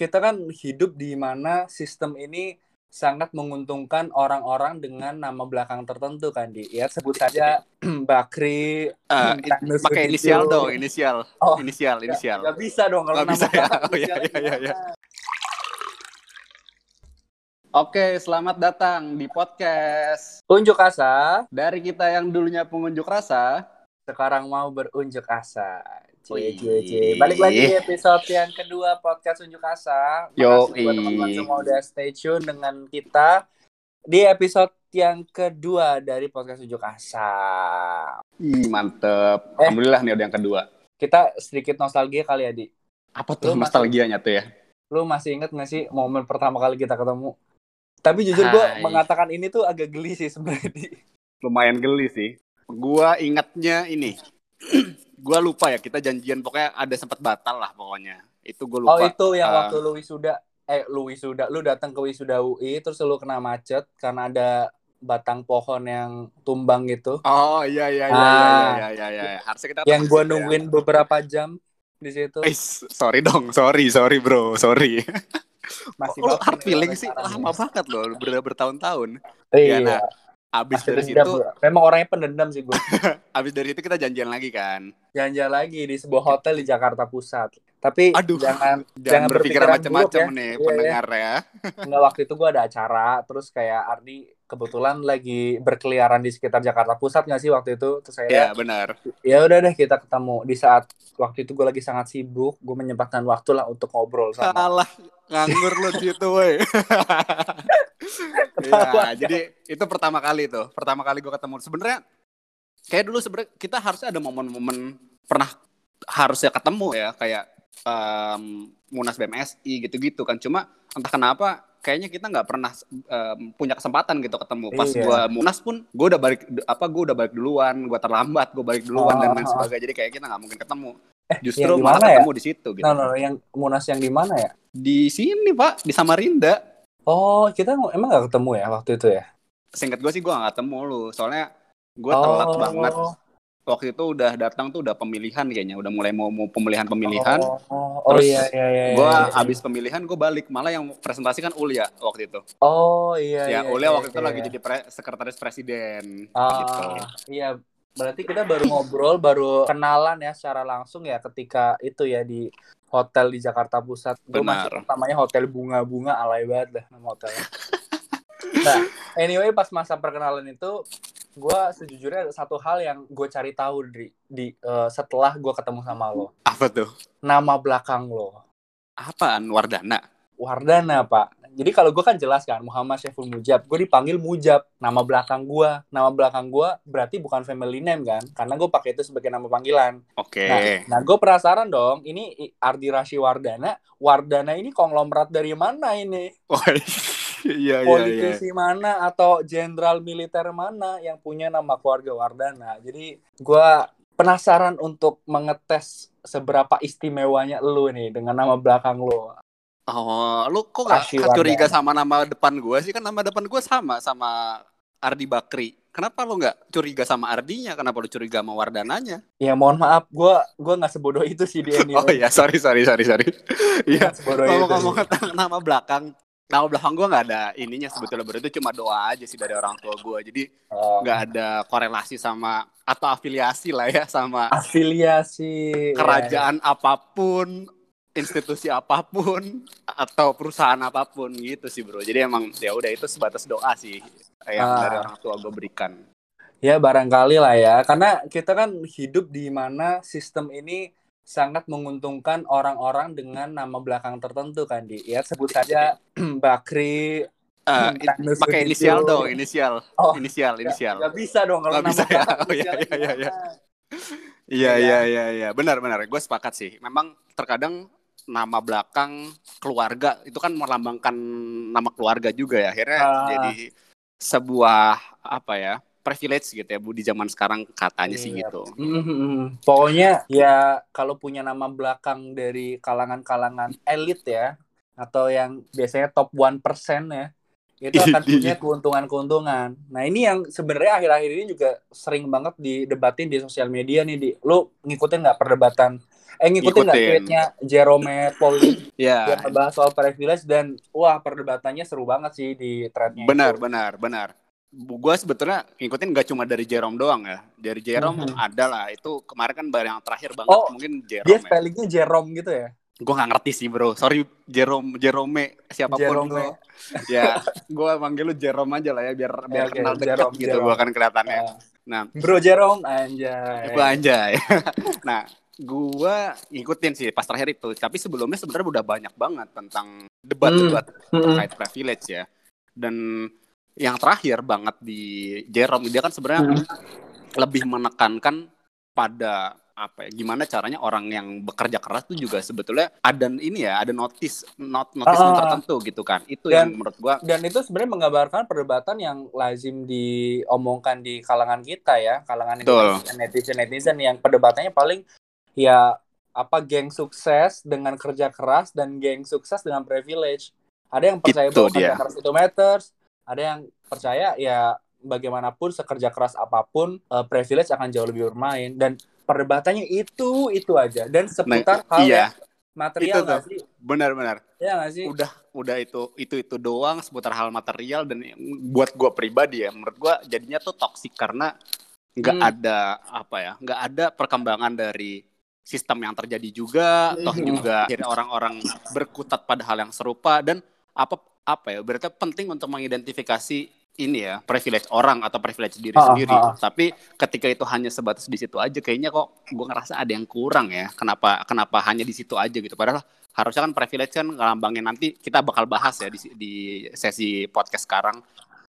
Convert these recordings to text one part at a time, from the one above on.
kita kan hidup di mana sistem ini sangat menguntungkan orang-orang dengan nama belakang tertentu kan di ya sebut saja Bakri uh, pakai inisial dong inisial oh, inisial inisial nggak bisa dong kalau nama bisa ya oh, iya, iya, iya, iya. Oke, selamat datang di podcast Unjuk Asa. Dari kita yang dulunya pengunjuk rasa, sekarang mau berunjuk asa. Cie, cie, cie. Balik lagi di episode yang kedua podcast Unjuk Asa. Yo, buat teman-teman semua udah stay tune dengan kita di episode yang kedua dari podcast Unjuk Asa. Ih, mantep. Eh, Alhamdulillah nih udah yang kedua. Kita sedikit nostalgia kali ya, Di. Apa tuh lu nostalgianya masih, tuh ya? Lu masih inget gak sih momen pertama kali kita ketemu? Tapi jujur gue mengatakan ini tuh agak geli sih sebenarnya. Lumayan geli sih. Gua ingatnya ini. gua lupa ya kita janjian pokoknya ada sempat batal lah pokoknya. Itu gue lupa. Oh itu yang uh, waktu lu wisuda eh lu wisuda lu datang ke wisuda UI terus lu kena macet karena ada batang pohon yang tumbang gitu. Oh iya iya iya ah, iya iya iya iya. iya. Harusnya kita Yang gua ya. nungguin ya. beberapa jam di situ. Eh, sorry dong, sorry, sorry bro, sorry. masih oh, hard feeling sih lama banget loh ber bertahun-tahun iya ya, nah, abis dari situ memang orangnya pendendam sih gue abis dari itu kita janjian lagi kan? Janjian lagi di sebuah hotel di Jakarta Pusat. Tapi Aduh, jangan jangan, berpikir macam-macam ya. nih iya, pendengar ya. ya. Enggak waktu itu gue ada acara terus kayak Ardi kebetulan lagi berkeliaran di sekitar Jakarta Pusat nggak sih waktu itu? Terus saya ya benar. ya udah deh kita ketemu. Di saat waktu itu gue lagi sangat sibuk gue menyempatkan waktu lah untuk ngobrol sama Salah nganggur lu di situ woi ya, jadi itu pertama kali tuh pertama kali gue ketemu sebenarnya kayak dulu sebenarnya kita harusnya ada momen-momen pernah harusnya ketemu ya kayak um, munas BMSI gitu-gitu kan cuma entah kenapa kayaknya kita nggak pernah um, punya kesempatan gitu ketemu pas iya. gue munas pun gue udah balik apa gue udah balik duluan gue terlambat gue balik duluan oh. dan lain sebagainya jadi kayak kita nggak mungkin ketemu Eh, Justru malah ya? ketemu di situ gitu. No, no, no, yang Munas yang di mana ya? Di sini, Pak, di Samarinda. Oh, kita emang gak ketemu ya waktu itu ya? Singkat gue sih gue gak ketemu lu. Soalnya gue oh. telat banget. Waktu itu udah datang tuh udah pemilihan kayaknya, udah mulai mau, mau pemilihan pemilihan. Oh, oh, oh Terus iya iya iya. Gue iya, iya. abis pemilihan gue balik, malah yang presentasi kan Ulya waktu itu. Oh iya. Ya iya, Ulya iya, waktu iya, itu iya. lagi jadi pre sekretaris presiden. Ah, gitu. Iya Berarti kita baru ngobrol, baru kenalan ya secara langsung ya ketika itu ya di hotel di Jakarta Pusat. Gue masih namanya Hotel Bunga-Bunga alay banget lah nama hotelnya. nah, anyway pas masa perkenalan itu gue sejujurnya ada satu hal yang gue cari tahu di, di uh, setelah gue ketemu sama lo. Apa tuh? Nama belakang lo. Apaan? Wardana? Wardana, Pak. Jadi kalau gue kan jelas kan Muhammad Syaful Mujab. Gue dipanggil Mujab. Nama belakang gue nama belakang gue berarti bukan family name kan? Karena gue pakai itu sebagai nama panggilan. Oke. Okay. nah, nah gue penasaran dong ini Ardi Rashi Wardana Wardana ini konglomerat dari mana ini? Oh, iya, iya, politisi iya. mana atau jenderal militer mana yang punya nama keluarga Wardana? Jadi gue penasaran untuk mengetes seberapa istimewanya lu nih dengan nama belakang lu Oh, lu kok gak curiga sama nama depan gue sih? Kan nama depan gue sama sama Ardi Bakri. Kenapa lu nggak curiga sama Ardinya? Kenapa lu curiga sama Wardananya? Ya mohon maaf, gue gua nggak sebodoh itu sih dia Oh ya, sorry sorry sorry sorry. Iya. Ngomong-ngomong nama belakang, nama belakang gue nggak ada ininya sebetulnya berarti cuma doa aja sih dari orang tua gue. Jadi oh. nggak oh. ada korelasi sama atau afiliasi lah ya sama afiliasi kerajaan ya, ya. apa pun institusi apa pun atau perusahaan apa pun gitu sih bro jadi emang ya udah itu sebatas doa sih yang ah. dari orang tua gue berikan ya barangkali lah ya karena kita kan hidup di mana sistem ini sangat menguntungkan orang-orang dengan nama belakang tertentu kan di ya sebut saja Bakri Uh, pakai inisial dong, inisial, oh, inisial, inisial. Gak, bisa dong kalau bisa ya. Oh iya iya iya iya. Iya iya iya iya, benar benar. Gue sepakat sih. Memang terkadang nama belakang keluarga itu kan melambangkan nama keluarga juga ya akhirnya uh, jadi sebuah apa ya privilege gitu ya bu di zaman sekarang katanya iya. sih gitu. Mm-hmm. Pokoknya ya kalau punya nama belakang dari kalangan-kalangan elit ya atau yang biasanya top one persen ya itu akan punya keuntungan-keuntungan. Nah ini yang sebenarnya akhir-akhir ini juga sering banget didebatin di sosial media nih di. Lu ngikutin nggak perdebatan? Eh ngikutin nggak tweetnya Jerome Pauline yeah. yang membahas soal privilege dan wah perdebatannya seru banget sih di threadnya. Benar, itu. benar, benar. Gue sebetulnya ngikutin gak cuma dari Jerome doang ya. Dari Jerome mm -hmm. ada lah. Itu kemarin kan yang terakhir banget oh, mungkin Jerome. Dia spellingnya ya. Jerome gitu ya? Gue gak ngerti sih bro. Sorry Jerome Jerome siapa pun. Jerome. lo. Ya gue manggil lu Jerome aja lah ya biar biar okay, kenal dekat Jerome, gitu Jerome. gue kan kelihatannya. Uh, nah. Bro Jerome anjay. Gue anjay. Nah gue ngikutin sih pas terakhir itu. Tapi sebelumnya sebenarnya udah banyak banget tentang debat-debat Hmm. terkait privilege ya. Dan yang terakhir banget di Jerome dia kan sebenarnya Hmm. lebih menekankan pada apa ya gimana caranya orang yang bekerja keras tuh juga sebetulnya ada ini ya ada notice not notice Ah. tertentu gitu kan itu Dan- yang menurut gua dan itu sebenarnya menggambarkan perdebatan yang lazim diomongkan di kalangan kita ya kalangan Betul. netizen netizen yang perdebatannya paling ya apa geng sukses dengan kerja keras dan geng sukses dengan privilege ada yang percaya Itu bahwa kerja keras itu matters ada yang percaya ya bagaimanapun sekerja keras apa pun eh, privilege akan jauh lebih bermain dan perdebatannya itu itu aja. Dan seputar hal iya. yang material Itu sih? Benar-benar. Ya nggak sih? Udah udah itu itu itu doang seputar hal material dan buat gua pribadi ya. Menurut gua jadinya tuh toksik karena nggak Hmm. ada apa ya nggak ada perkembangan dari sistem yang terjadi juga toh Hmm. juga akhirnya orang-orang berkutat pada hal yang serupa. Dan apa apa ya berarti penting untuk mengidentifikasi ini ya privilege orang atau privilege diri Ah, sendiri. ah, ah. tapi ketika itu hanya sebatas di situ aja kayaknya kok gua ngerasa ada yang kurang ya. Kenapa kenapa hanya di situ aja gitu. Padahal harusnya kan privilege kan ngelambangin nanti kita bakal bahas ya di, di sesi podcast sekarang.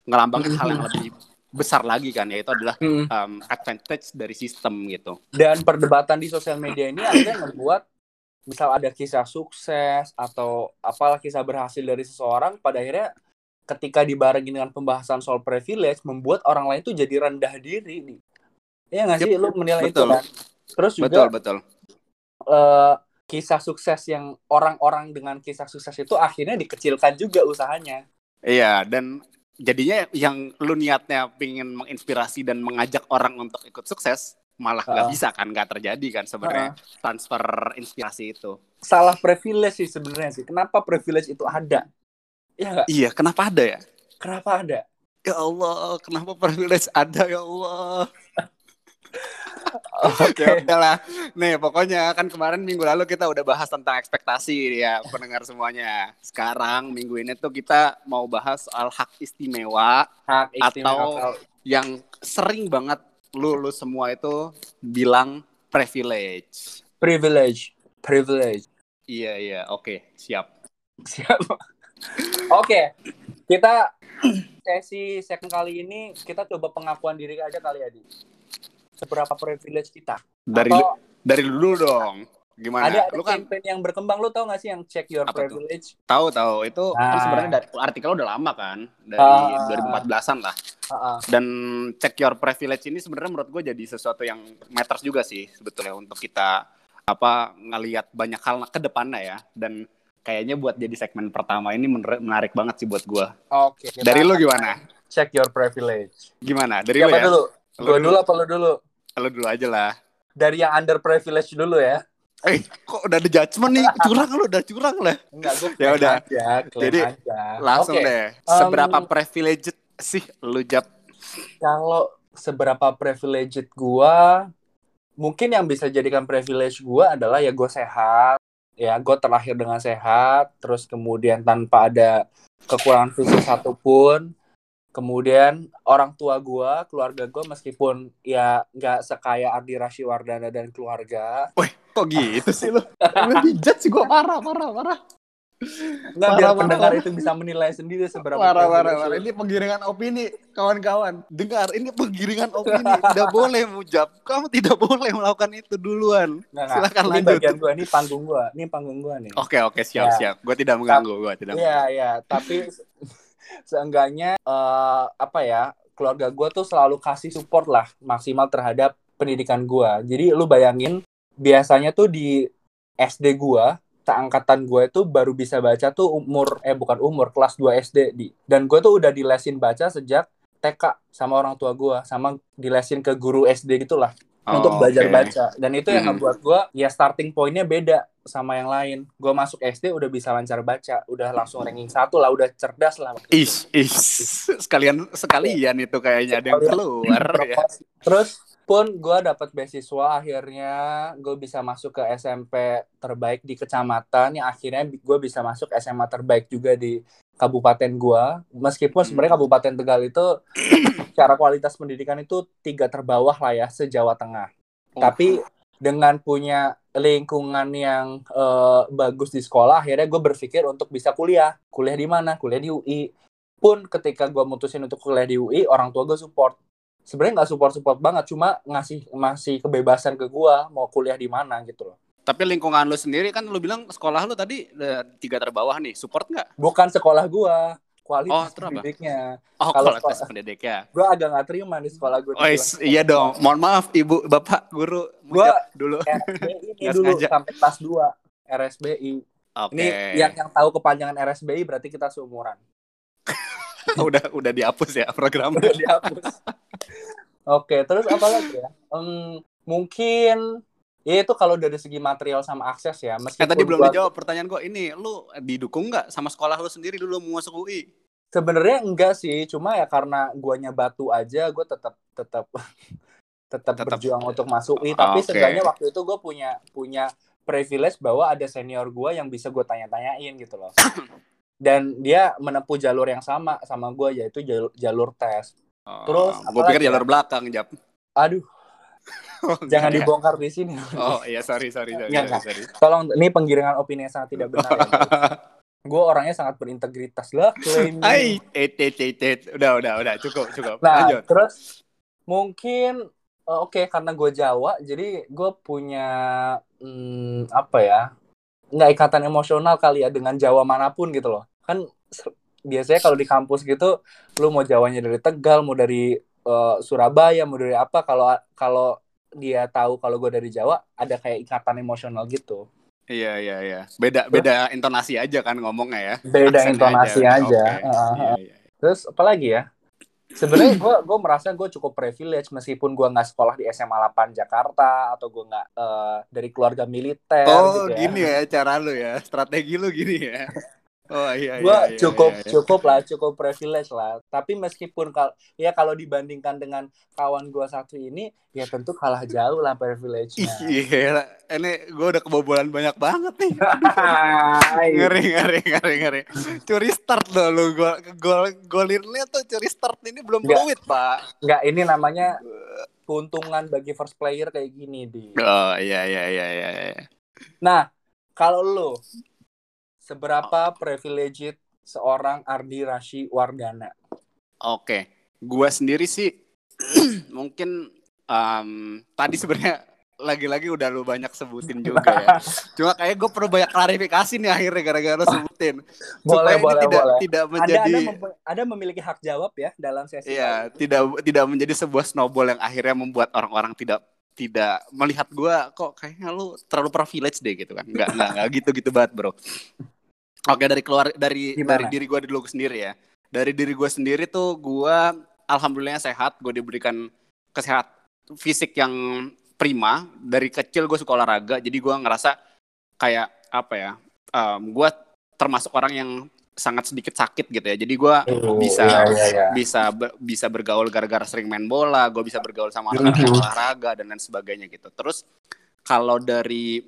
Ngelambangin hal yang lebih besar lagi kan yaitu adalah Hmm. um, advantage dari sistem gitu. Dan perdebatan di sosial media ini akhirnya membuat misal ada kisah sukses atau apalah kisah berhasil dari seseorang pada akhirnya ketika dibarengin dengan pembahasan soal privilege membuat orang lain tuh jadi rendah diri nih. Iya nggak sih? Yep, lu menilai betul. itu kan? Terus juga betul betul. eh, kisah sukses yang orang-orang dengan kisah sukses itu akhirnya dikecilkan juga usahanya. Iya dan jadinya yang lu niatnya pengen menginspirasi dan mengajak orang untuk ikut sukses malah nggak Ah. bisa kan? Nggak terjadi kan sebenarnya transfer inspirasi itu. Salah privilege sih sebenarnya sih. Kenapa privilege itu ada ya nggak iya kenapa ada ya kenapa ada ya Allah kenapa privilege ada ya Allah oke Oke, oke lah. Nih, pokoknya kan kemarin minggu lalu kita udah bahas tentang ekspektasi ya pendengar semuanya. Sekarang minggu ini tuh kita mau bahas soal hak istimewa hak Atau- yang sering banget lu lu semua itu bilang privilege. privilege privilege Iya, iya. Oke, siap. siap oke kita sesi second kali ini kita coba pengakuan diri aja kali ya di seberapa privilege kita Dari Atau dari dulu dong. Gimana? ada ada lu kan campaign yang berkembang lu tau gak sih yang check your Apa tuh? privilege tahu tahu itu kan Ah. sebenarnya dari artikel udah lama kan dari Ah. 2014-an lah. Ah, ah. dan check your privilege ini sebenarnya menurut gue jadi sesuatu yang matters juga sih sebetulnya untuk kita apa ngelihat banyak hal ke depannya ya dan kayaknya buat jadi segmen pertama ini menarik banget sih buat gue oke kita dari lu gimana? check your privilege. Gimana? Dari siapa lu ya? dulu? Lu gue dulu. dulu apa lu dulu? Lu dulu aja lah. Dari yang under privilege dulu ya. Eh kok udah ada judgement nih? Curang lu udah curang lah. Enggak gue Ya udah. Jadi, aja. langsung Oke, deh. Um, seberapa privileged sih lu jap kalau seberapa privileged gua mungkin yang bisa jadikan privilege gua adalah ya gue sehat ya gue terlahir dengan sehat terus kemudian tanpa ada kekurangan fisik satupun kemudian orang tua gua keluarga gua meskipun ya nggak sekaya Ardi Rashiwardana dan keluarga Wih, kok gitu sih lu? Lebih judge sih gue parah, parah, parah. Nggak Parah, biar pendengar itu bisa menilai sendiri seberapa Parah, parah, parah. Ini penggiringan opini, kawan-kawan. Dengar, ini penggiringan opini. Tidak boleh mujab. Kamu tidak boleh melakukan itu duluan. Nggak, nggak. Silakan ini lanjut. bagian gua ini panggung gua ini panggung gua nih Oke, oke, siap, Ya. siap. Gue tidak mengganggu, gue tidak Iya, iya, tapi se- seenggaknya eh, apa ya, keluarga gue tuh selalu kasih support lah maksimal terhadap pendidikan gue. Jadi lu bayangin biasanya tuh di SD gue kita angkatan gue itu baru bisa baca tuh umur eh bukan umur kelas 2 SD di. Dan gue tuh udah dilesin baca sejak TK sama orang tua gue sama dilesin ke guru SD gitulah oh, untuk belajar okay. baca. Dan itu yang ngebuat gue ya starting pointnya beda sama yang lain. Gue masuk SD udah bisa lancar baca udah langsung ranking satu lah udah cerdas lah is is sekalian sekalian itu kayaknya ada yang keluar ya. terus pun gue dapat beasiswa akhirnya gue bisa masuk ke SMP terbaik di kecamatan. Yang akhirnya gue bisa masuk SMA terbaik juga di kabupaten gue meskipun sebenarnya hmm. kabupaten Tegal itu secara kualitas pendidikan itu tiga terbawah lah ya sejawa Tengah. Oh. tapi dengan punya lingkungan yang uh, bagus di sekolah akhirnya gue berpikir untuk bisa kuliah. Kuliah di mana? Kuliah di UI pun ketika gue mutusin untuk kuliah di UI orang tua gue support. Sebenarnya nggak support support banget cuma ngasih masih kebebasan ke gua mau kuliah di mana gitu loh tapi lingkungan lu sendiri kan lu bilang sekolah lu tadi tiga terbawah nih support nggak bukan sekolah gua kualitas oh, pendidiknya. Oh, Kalau kualitas sekolah, pendidiknya. Gue agak nggak terima di sekolah gue. Oh, iya dong. Mohon maaf ibu, bapak, guru. Gue dulu. RSBI dulu sampai kelas 2 RSBI. Okay. Ini yang yang tahu kepanjangan RSBI berarti kita seumuran. udah udah dihapus ya programnya. Udah dihapus. Oke, terus apa lagi ya? Um, mungkin ya itu kalau dari segi material sama akses ya. Meskipun eh, tadi belum gua... dijawab pertanyaan gue ini, lu didukung nggak sama sekolah lu sendiri dulu mau masuk UI? Sebenarnya enggak sih, cuma ya karena guanya batu aja, gue tetap tetap tetap berjuang untuk masuk UI. Tapi okay. seenggaknya waktu itu gue punya punya privilege bahwa ada senior gue yang bisa gue tanya-tanyain gitu loh. dan dia menempuh jalur yang sama sama gue yaitu jalur, jalur tes. Oh, Terus gue pikir jalur belakang jap. Aduh. Oh, Jangan ya. dibongkar di sini. Oh iya sorry sorry sorry. Nggak, sorry, sorry. Tolong ini penggiringan opini yang sangat tidak benar. ya, gue orangnya sangat berintegritas lah. Ay, et, et, et, et. Udah udah udah cukup cukup. Nah Lanjut. terus mungkin uh, oke okay, karena gue Jawa jadi gue punya hmm, apa ya nggak ikatan emosional kali ya dengan Jawa mana pun gitu loh kan biasanya kalau di kampus gitu lu mau Jawanya dari Tegal mau dari uh, Surabaya mau dari apa kalau kalau dia tahu kalau gue dari Jawa ada kayak ikatan emosional gitu. Iya iya iya. Beda terus, beda intonasi aja kan ngomongnya ya. Beda Aksen intonasi aja, aja. Okay. Uh, iya, iya. terus apa lagi ya? Sebenarnya gue gue merasa gue cukup privilege meskipun gue nggak sekolah di SMA 8 Jakarta atau gue nggak uh, dari keluarga militer oh gitu ya. gini ya cara lu ya. Strategi lu gini ya Oh iya, gue iya, iya, cukup iya, iya. cukup lah cukup privilege lah. Tapi meskipun kalau ya kalau dibandingkan dengan kawan gue satu ini ya tentu kalah jauh lah privilege-nya. Iya ini gue udah kebobolan banyak banget nih. Ngeri ngeri ngeri ngeri. Curi start loh lu gol gol golinnya tuh curi start ini belum fluid pak. Enggak, ini namanya keuntungan bagi first player kayak gini di. Oh iya iya iya iya, iya. nah kalau lu Seberapa privileged seorang Ardi Rashi Wardana? Oke, gua sendiri sih mungkin um, tadi sebenarnya lagi-lagi udah lu banyak sebutin juga ya. Cuma kayak gue perlu banyak klarifikasi nih akhirnya gara-gara lu sebutin. boleh, boleh, tidak boleh. tidak menjadi ada, ada, ada memiliki hak jawab ya dalam sesi. Iya, tidak tidak menjadi sebuah snowball yang akhirnya membuat orang-orang tidak tidak melihat gue kok kayaknya lu terlalu privilege deh gitu kan. Enggak enggak enggak gitu-gitu banget, Bro. Oke dari keluar dari Gimana? dari diri gue dulu sendiri ya. Dari diri gue sendiri tuh gue alhamdulillah sehat. Gue diberikan kesehat fisik yang prima. Dari kecil gue suka olahraga. Jadi gue ngerasa kayak apa ya? Um, gue termasuk orang yang sangat sedikit sakit gitu ya. Jadi gue oh, bisa iya, iya, iya. bisa ber, bisa bergaul gara-gara sering main bola. Gue bisa bergaul sama orang yang olahraga dan lain sebagainya gitu. Terus kalau dari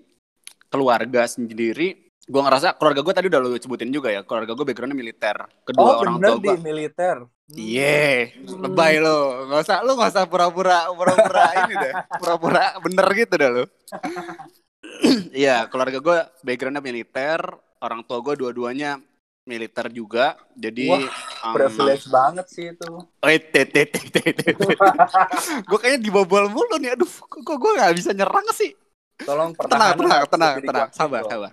keluarga sendiri gue ngerasa keluarga gue tadi udah lo sebutin juga ya keluarga gue backgroundnya militer. Kedua oh, orang tua gue militer. Iya yeah, hmm. lebay lo nggak usah lo nggak usah pura-pura pura-pura ini deh pura-pura bener gitu dah lo iya keluarga gue backgroundnya militer orang tua gue dua-duanya militer juga jadi Wah, um, privilege banget sih itu. Oh gue kayaknya dibobol mulu nih aduh kok gue nggak bisa nyerang sih? Tolong tenang tenang tenang tenang. sabar sabar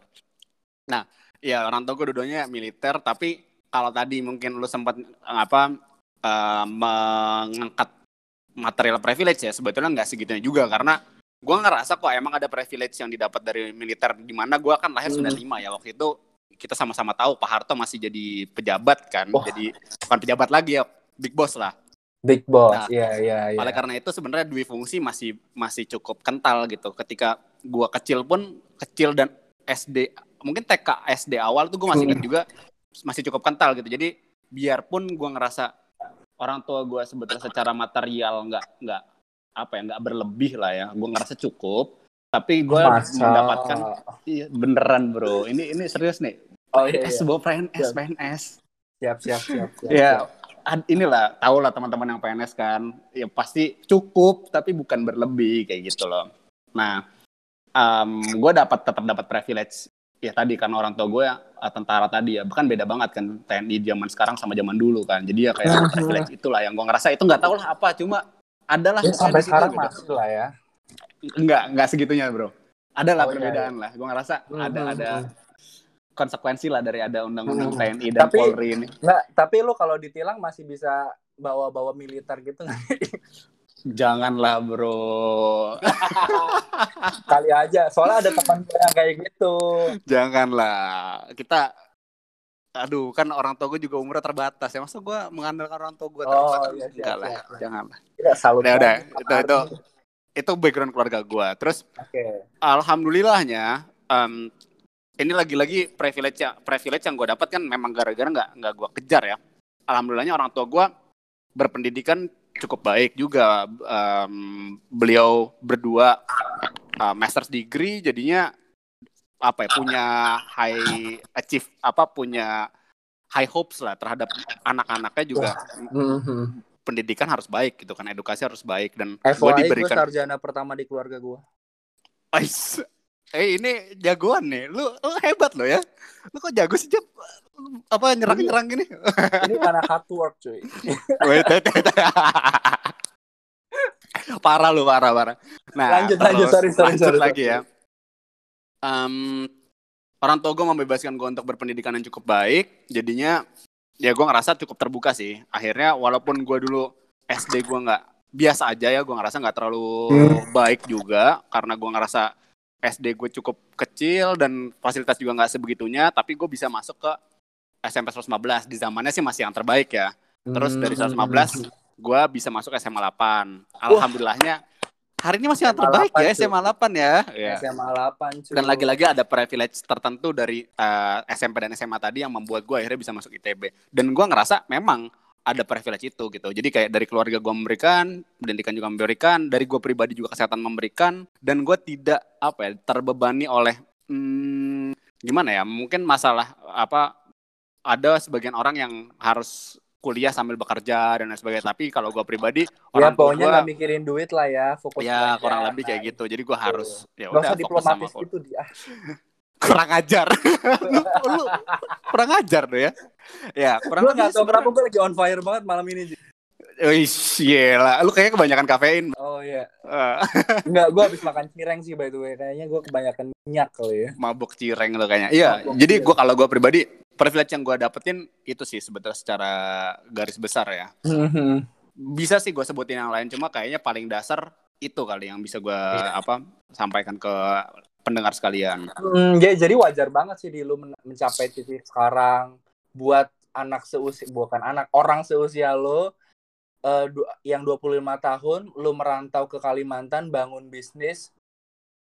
Nah, ya orang tua gue dua-duanya militer, tapi kalau tadi mungkin lu sempat apa uh, mengangkat material privilege ya sebetulnya nggak segitunya juga karena gue ngerasa kok emang ada privilege yang didapat dari militer di mana gue kan lahir Hmm. 95 ya waktu itu kita sama-sama tahu Pak Harto masih jadi pejabat kan Wah. jadi bukan pejabat lagi ya big boss lah Big boss. Nah, Iya, iya, iya. oleh karena itu sebenarnya dui fungsi masih masih cukup kental gitu ketika gua kecil pun kecil dan SD mungkin TK SD awal tuh gue masih ingat juga masih cukup kental gitu jadi biarpun gua ngerasa orang tua gua sebetulnya secara material nggak nggak apa ya nggak berlebih lah ya gua ngerasa cukup tapi gua Masa. mendapatkan iya, beneran bro ini ini serius nih Oh iya, PNS iya. bawa PNS Siap. PNS Siap, siap, siap. siap, ya siap. ad- inilah tahu lah teman-teman yang PNS kan ya pasti cukup tapi bukan berlebih kayak gitu loh nah gue dapat tetap dapat privilege ya tadi kan orang tua gue tentara tadi ya bahkan beda banget kan TNI zaman sekarang sama zaman dulu kan jadi ya kayak privilege itulah yang gue ngerasa itu nggak tahu lah apa cuma adalah Ya, sampai sekarang gitu. masih lah ya. nggak nggak segitunya bro ada lah Oh, iya, perbedaan lah gue ngerasa Hmm, ada hmm, ada hmm. konsekuensi lah dari ada undang-undang Hmm. TNI dan Tapi- Polri ini Nggak, tapi lu kalau ditilang masih bisa bawa-bawa militer gitu nggak? Janganlah bro Kali aja. Soalnya ada teman gue yang kayak gitu. Janganlah. Kita aduh kan orang tua gue juga umurnya terbatas ya masa gue mengandalkan orang tua gue Oh, terbatas iya, siap, enggak lah siap, siap. janganlah Tidak salut. udah udah itu itu itu background keluarga gue terus Oke. alhamdulillahnya em, ini lagi-lagi privilege ya privilege yang gue dapat kan memang gara-gara nggak nggak gue kejar ya alhamdulillahnya orang tua gue berpendidikan cukup baik juga Em, beliau berdua uh, master's degree jadinya apa ya punya high achieve apa punya high hopes lah terhadap anak-anaknya juga Mhm. pendidikan harus baik gitu kan edukasi harus baik dan gue FYI gue diberikan sarjana pertama di keluarga gue. Ais. Eh ini jagoan nih. Lu, lu hebat lo ya. Lu kok jago sih Jep? Apa nyerang-nyerang gini? Ini karena hard work cuy. Wait, wait, wait. parah lu, parah, parah. Nah, Lanjut, lanjut. Sorry, sorry, lanjut sorry, lagi sorry. ya. Em, orang gue membebaskan gue untuk berpendidikan yang cukup baik. Jadinya ya gue ngerasa cukup terbuka sih. Akhirnya walaupun gue dulu SD gue nggak biasa aja ya, gue ngerasa nggak terlalu Hmm. baik juga karena gue ngerasa SD gue cukup kecil dan fasilitas juga nggak sebegitunya, tapi gue bisa masuk ke SMP 115 di zamannya sih masih yang terbaik ya. Terus dari Hmm. 115 gue bisa masuk SMA 8. Alhamdulillahnya hari ini masih yang terbaik 8 ya. SMA 8 ya. Iya. SMA 8 cuy. Dan lagi-lagi ada privilege tertentu dari eh, SMP dan SMA tadi yang membuat gue akhirnya bisa masuk ITB. Dan gue ngerasa memang ada privilege itu gitu. Jadi kayak dari keluarga gue memberikan, pendidikan juga memberikan, dari gue pribadi juga kesehatan memberikan, dan gue tidak apa ya terbebani oleh hmm, gimana ya? Mungkin masalah apa? Ada sebagian orang yang harus kuliah sambil bekerja dan lain sebagainya. Tapi kalau gue pribadi, Ya orang tua pokoknya gue nggak mikirin duit lah ya, fokus ya kurang lebih kayak gitu. Jadi gue harus ya Gak udah fokus sama gitu dia. kurang ajar lu, lu kurang ajar tuh ya ya kurang Gue gak tau kenapa gue lagi on fire banget malam ini. Wih, gila. Lu kayaknya kebanyakan kafein. Oh iya. Eh, Enggak, gue habis makan cireng sih by the way. Kayaknya gue kebanyakan minyak kali ya. mabuk cireng lu kayaknya. Iya, Mabuk jadi gua kalau gua pribadi privilege yang gua dapetin itu sih sebetulnya secara garis besar ya. Bisa sih gua sebutin yang lain cuma kayaknya paling dasar itu kali yang bisa gua Iya. apa sampaikan ke pendengar sekalian. Hmm, ya, jadi wajar banget sih di lu men- mencapai titik sekarang buat anak seusia bukan anak orang seusia lo eh, du- yang 25 tahun lu merantau ke Kalimantan bangun bisnis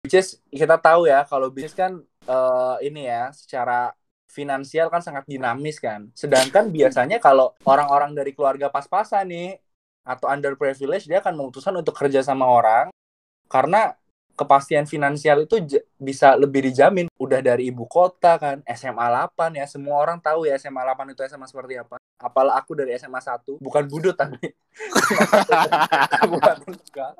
which is kita tahu ya kalau bisnis kan eh, ini ya secara finansial kan sangat dinamis kan sedangkan biasanya kalau orang-orang dari keluarga pas-pasan nih atau underprivileged dia akan memutuskan untuk kerja sama orang karena kepastian finansial itu bisa lebih dijamin udah dari ibu kota kan SMA 8 ya semua orang tahu ya SMA 8 itu SMA seperti apa apalah aku dari SMA 1 bukan budut tapi bukan bukan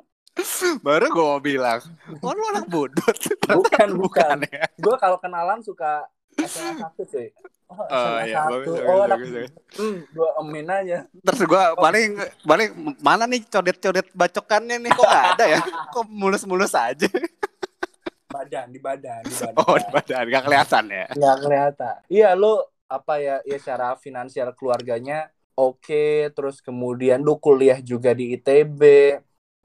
Baru mau bilang, "Oh, lu anak bodot." bukan, bukan. ya. gue kalau kenalan suka SMA 1 cuy. Oh, Oh iya, 1 bagus, oh bagus, bagus, hmm, dua emin aja. Terus gua paling paling mana nih codet-codet bacokannya nih? Kok nggak ada ya? Kok mulus-mulus aja? badan di badan di badan. Oh, di badan. Nggak kelihatan ya. nggak kelihatan. Iya lu apa ya? Ya secara finansial keluarganya oke terus kemudian lu kuliah juga di ITB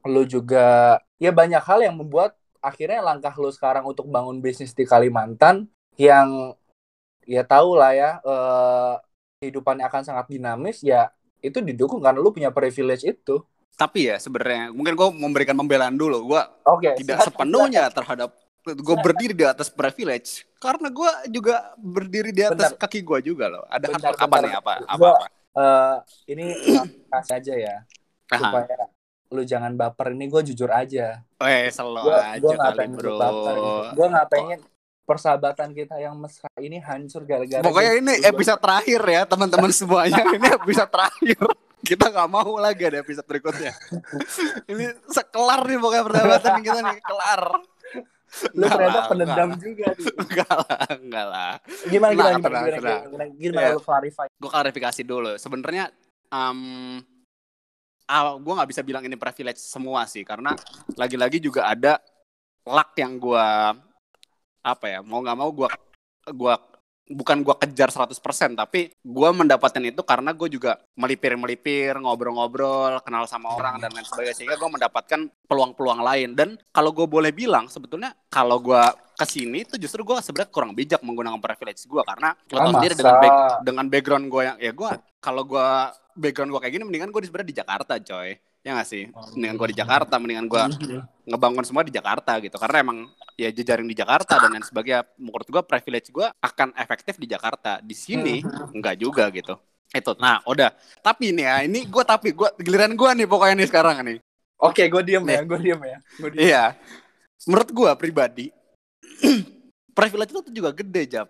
lu juga ya banyak hal yang membuat akhirnya langkah lu sekarang untuk bangun bisnis di Kalimantan yang ya tahu lah ya eh, kehidupannya akan sangat dinamis ya itu didukung karena lu punya privilege itu. Tapi ya sebenarnya mungkin gue memberikan pembelaan dulu. Gue Oke. tidak sepenuhnya terhadap gue berdiri di atas privilege karena gue juga berdiri di atas Bentar. kaki gue juga loh. Ada Bentar, apa, apa bentar. nih apa apa Gua- apa? Eh, ini kasih aja ya Aha. supaya lu jangan baper ini gue jujur aja. Eh selo Gue aja gue nggak kali bro. baper. Gue nggak pengen persahabatan kita yang mesra ini hancur gara-gara. Pokoknya ini episode terakhir ya teman-teman semuanya. ini episode terakhir. Kita nggak mau lagi ada episode berikutnya. ini sekelar nih pokoknya persahabatan kita nih kelar. lu Enggak ternyata lah, pendendam enggak. juga. nih. Enggak lah, enggak lah. Gimana gimana Tenang, gimana gimana, gimana, gimana, gimana Iya. lu clarify? gue klarifikasi dulu. Sebenarnya um, ah, gue nggak bisa bilang ini privilege semua sih, karena lagi-lagi juga ada luck yang gue apa ya mau nggak mau gue gua bukan gue kejar 100% tapi gue mendapatkan itu karena gue juga melipir-melipir ngobrol-ngobrol kenal sama orang dan lain sebagainya sehingga gue mendapatkan peluang-peluang lain dan kalau gue boleh bilang sebetulnya kalau gue ke sini itu justru gue sebenarnya kurang bijak menggunakan privilege gue karena lo Ah, tau sendiri masa? dengan back- dengan background gue yang ya gue kalau gue background gue kayak gini mendingan gue sebenarnya di Jakarta coy ya gak sih? Mendingan gue di Jakarta mendingan gue ngebangun semua di Jakarta gitu. Karena emang ya jejaring di Jakarta dan lain sebagainya menurut gue privilege gue akan efektif di Jakarta. Di sini enggak juga gitu. Itu nah udah. Tapi ini ya ini gue tapi gue giliran gue nih pokoknya nih sekarang nih. Oke, gue diem ya, Nih. gue diem ya. Gua diem. iya. Menurut gue pribadi privilege itu juga gede jap.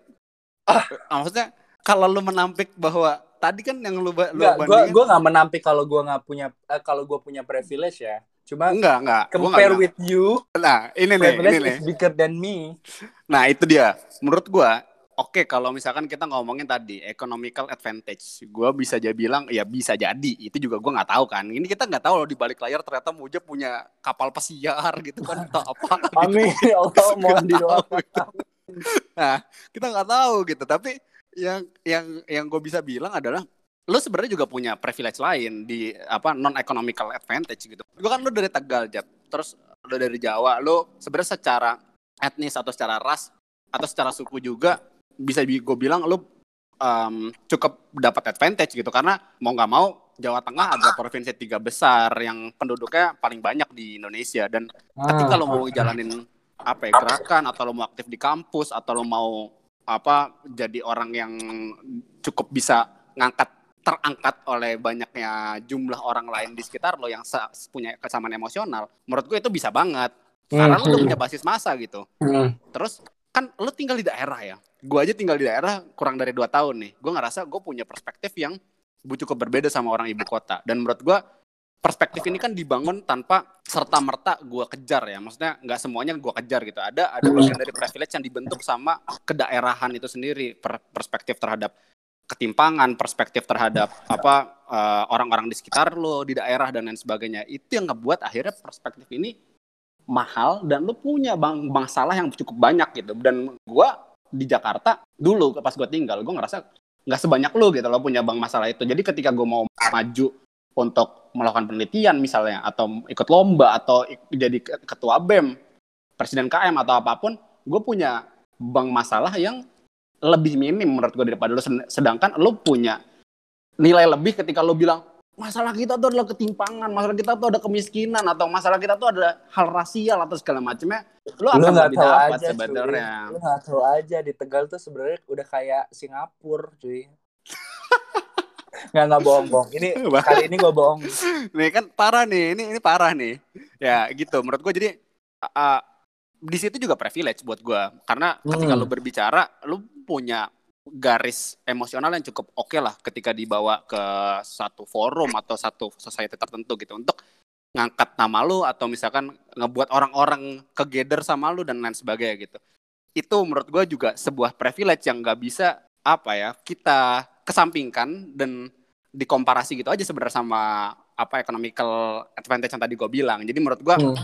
Ah. maksudnya kalau lu menampik bahwa tadi kan yang lu, lu Enggak, gue bandingin gue nggak menampik kalau gue nggak punya eh, kalau gue punya privilege ya. Cuma enggak enggak Gua nggak compare bilang. with you, nah ini nih ini nih bigger than me. Nah itu dia. Menurut gua, oke kalau misalkan kita ngomongin tadi economical advantage, gua bisa aja bilang ya bisa jadi. Itu juga gua nggak tahu kan. Ini kita nggak tahu loh di balik layar ternyata Muja punya kapal pesiar gitu kan atau apa. gitu. Amin, ya Allah mohon didoakan. gitu. Nah kita nggak tahu gitu. Tapi yang yang yang gue bisa bilang adalah lo sebenarnya juga punya privilege lain di apa non economical advantage gitu. Gue kan lo dari Tegal Jat, terus lo dari Jawa, lo sebenarnya secara etnis atau secara ras atau secara suku juga bisa gue bilang lo um, cukup dapat advantage gitu. Karena mau nggak mau Jawa Tengah adalah provinsi tiga besar yang penduduknya paling banyak di Indonesia. Dan ketika lo mau jalanin apa ya gerakan atau lo mau aktif di kampus atau lo mau apa jadi orang yang cukup bisa ngangkat terangkat oleh banyaknya jumlah orang lain di sekitar lo yang punya kesamaan emosional menurut gue itu bisa banget. Karena lo udah punya basis masa gitu. Hmm. terus kan lo tinggal di daerah ya. Gue aja tinggal di daerah kurang dari dua tahun nih. Gue ngerasa gue punya perspektif yang bu- cukup berbeda sama orang ibu kota. Dan menurut gue perspektif ini kan dibangun tanpa serta merta gue kejar ya. Maksudnya nggak semuanya gue kejar gitu. Ada ada bagian dari privilege yang dibentuk sama kedaerahan itu sendiri. Per- perspektif terhadap ketimpangan perspektif terhadap apa eh, orang-orang di sekitar lo di daerah dan lain sebagainya. Itu yang ngebuat akhirnya perspektif ini mahal dan lu punya bang masalah yang cukup banyak gitu. Dan gua di Jakarta dulu pas gua tinggal gua ngerasa nggak sebanyak lu gitu lo punya bang masalah itu. Jadi ketika gua mau maju untuk melakukan penelitian misalnya atau ikut lomba atau ik- jadi ke- ketua BEM presiden KM atau apa pun gue punya bang masalah yang lebih minim menurut gue daripada Sed- sedangkan lu punya nilai lebih ketika lu bilang masalah kita tuh adalah ketimpangan, masalah kita tuh ada kemiskinan atau masalah kita tuh ada hal rasial atau segala macamnya, lu Lu akan lebih dapat sebenarnya. Lu nggak tahu aja di Tegal tuh sebenarnya udah kayak Singapura, cuy. nggak nggak bohong bohong. Ini kali ini gue bohong. Nih kan parah nih, ini ini parah nih. Ya gitu, menurut gue jadi uh, di situ juga privilege buat gue karena ketika Hmm. lu berbicara, lu punya garis emosional yang cukup oke lah ketika dibawa ke satu forum atau satu society tertentu gitu untuk ngangkat nama lu atau misalkan ngebuat orang-orang kegather sama lu dan lain sebagainya gitu. Itu menurut gue juga sebuah privilege yang nggak bisa apa ya kita kesampingkan dan dikomparasi gitu aja sebenarnya sama apa economical advantage yang tadi gue bilang. Jadi menurut gue Hmm.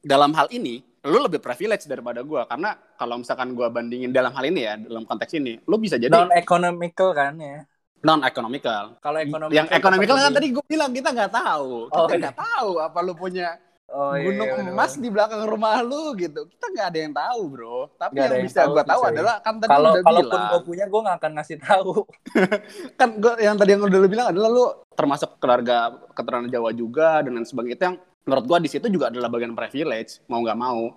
dalam hal ini lu lebih privilege daripada gue karena kalau misalkan gue bandingin dalam hal ini ya dalam konteks ini lu bisa jadi Non economical kan ya. non economical Kalau ekonomi yang ekonomikal kan tadi gue bilang kita nggak tahu Oh, kita iya. nggak tahu apa lu punya oh, iya, gunung iya, emas di belakang rumah lu gitu. Kita nggak ada yang tahu, bro. Tapi gak yang, yang bisa gue tahu adalah kan tadi Kalo, udah kalaupun bilang. gue punya, gue nggak akan ngasih tahu. kan gue yang tadi yang udah lu bilang adalah lu termasuk keluarga keturunan Jawa juga dan lain sebagainya. Itu yang menurut gue di situ juga adalah bagian privilege, mau nggak mau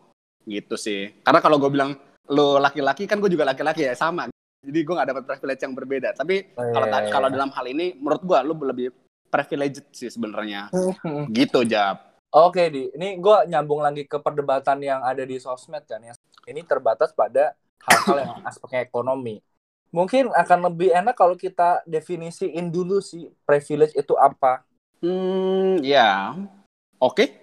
gitu sih. Karena kalau gue bilang lu laki-laki kan gue juga laki-laki ya sama. Jadi gue gak dapat privilege yang berbeda. Tapi oh, kalau iya, iya. kalau dalam hal ini menurut gue lu lebih privileged sih sebenarnya. gitu Jap. Oke di, ini gue nyambung lagi ke perdebatan yang ada di sosmed kan ya. Ini terbatas pada hal-hal yang aspeknya ekonomi. Mungkin akan lebih enak kalau kita definisiin dulu sih privilege itu apa. Hmm, ya. Oke.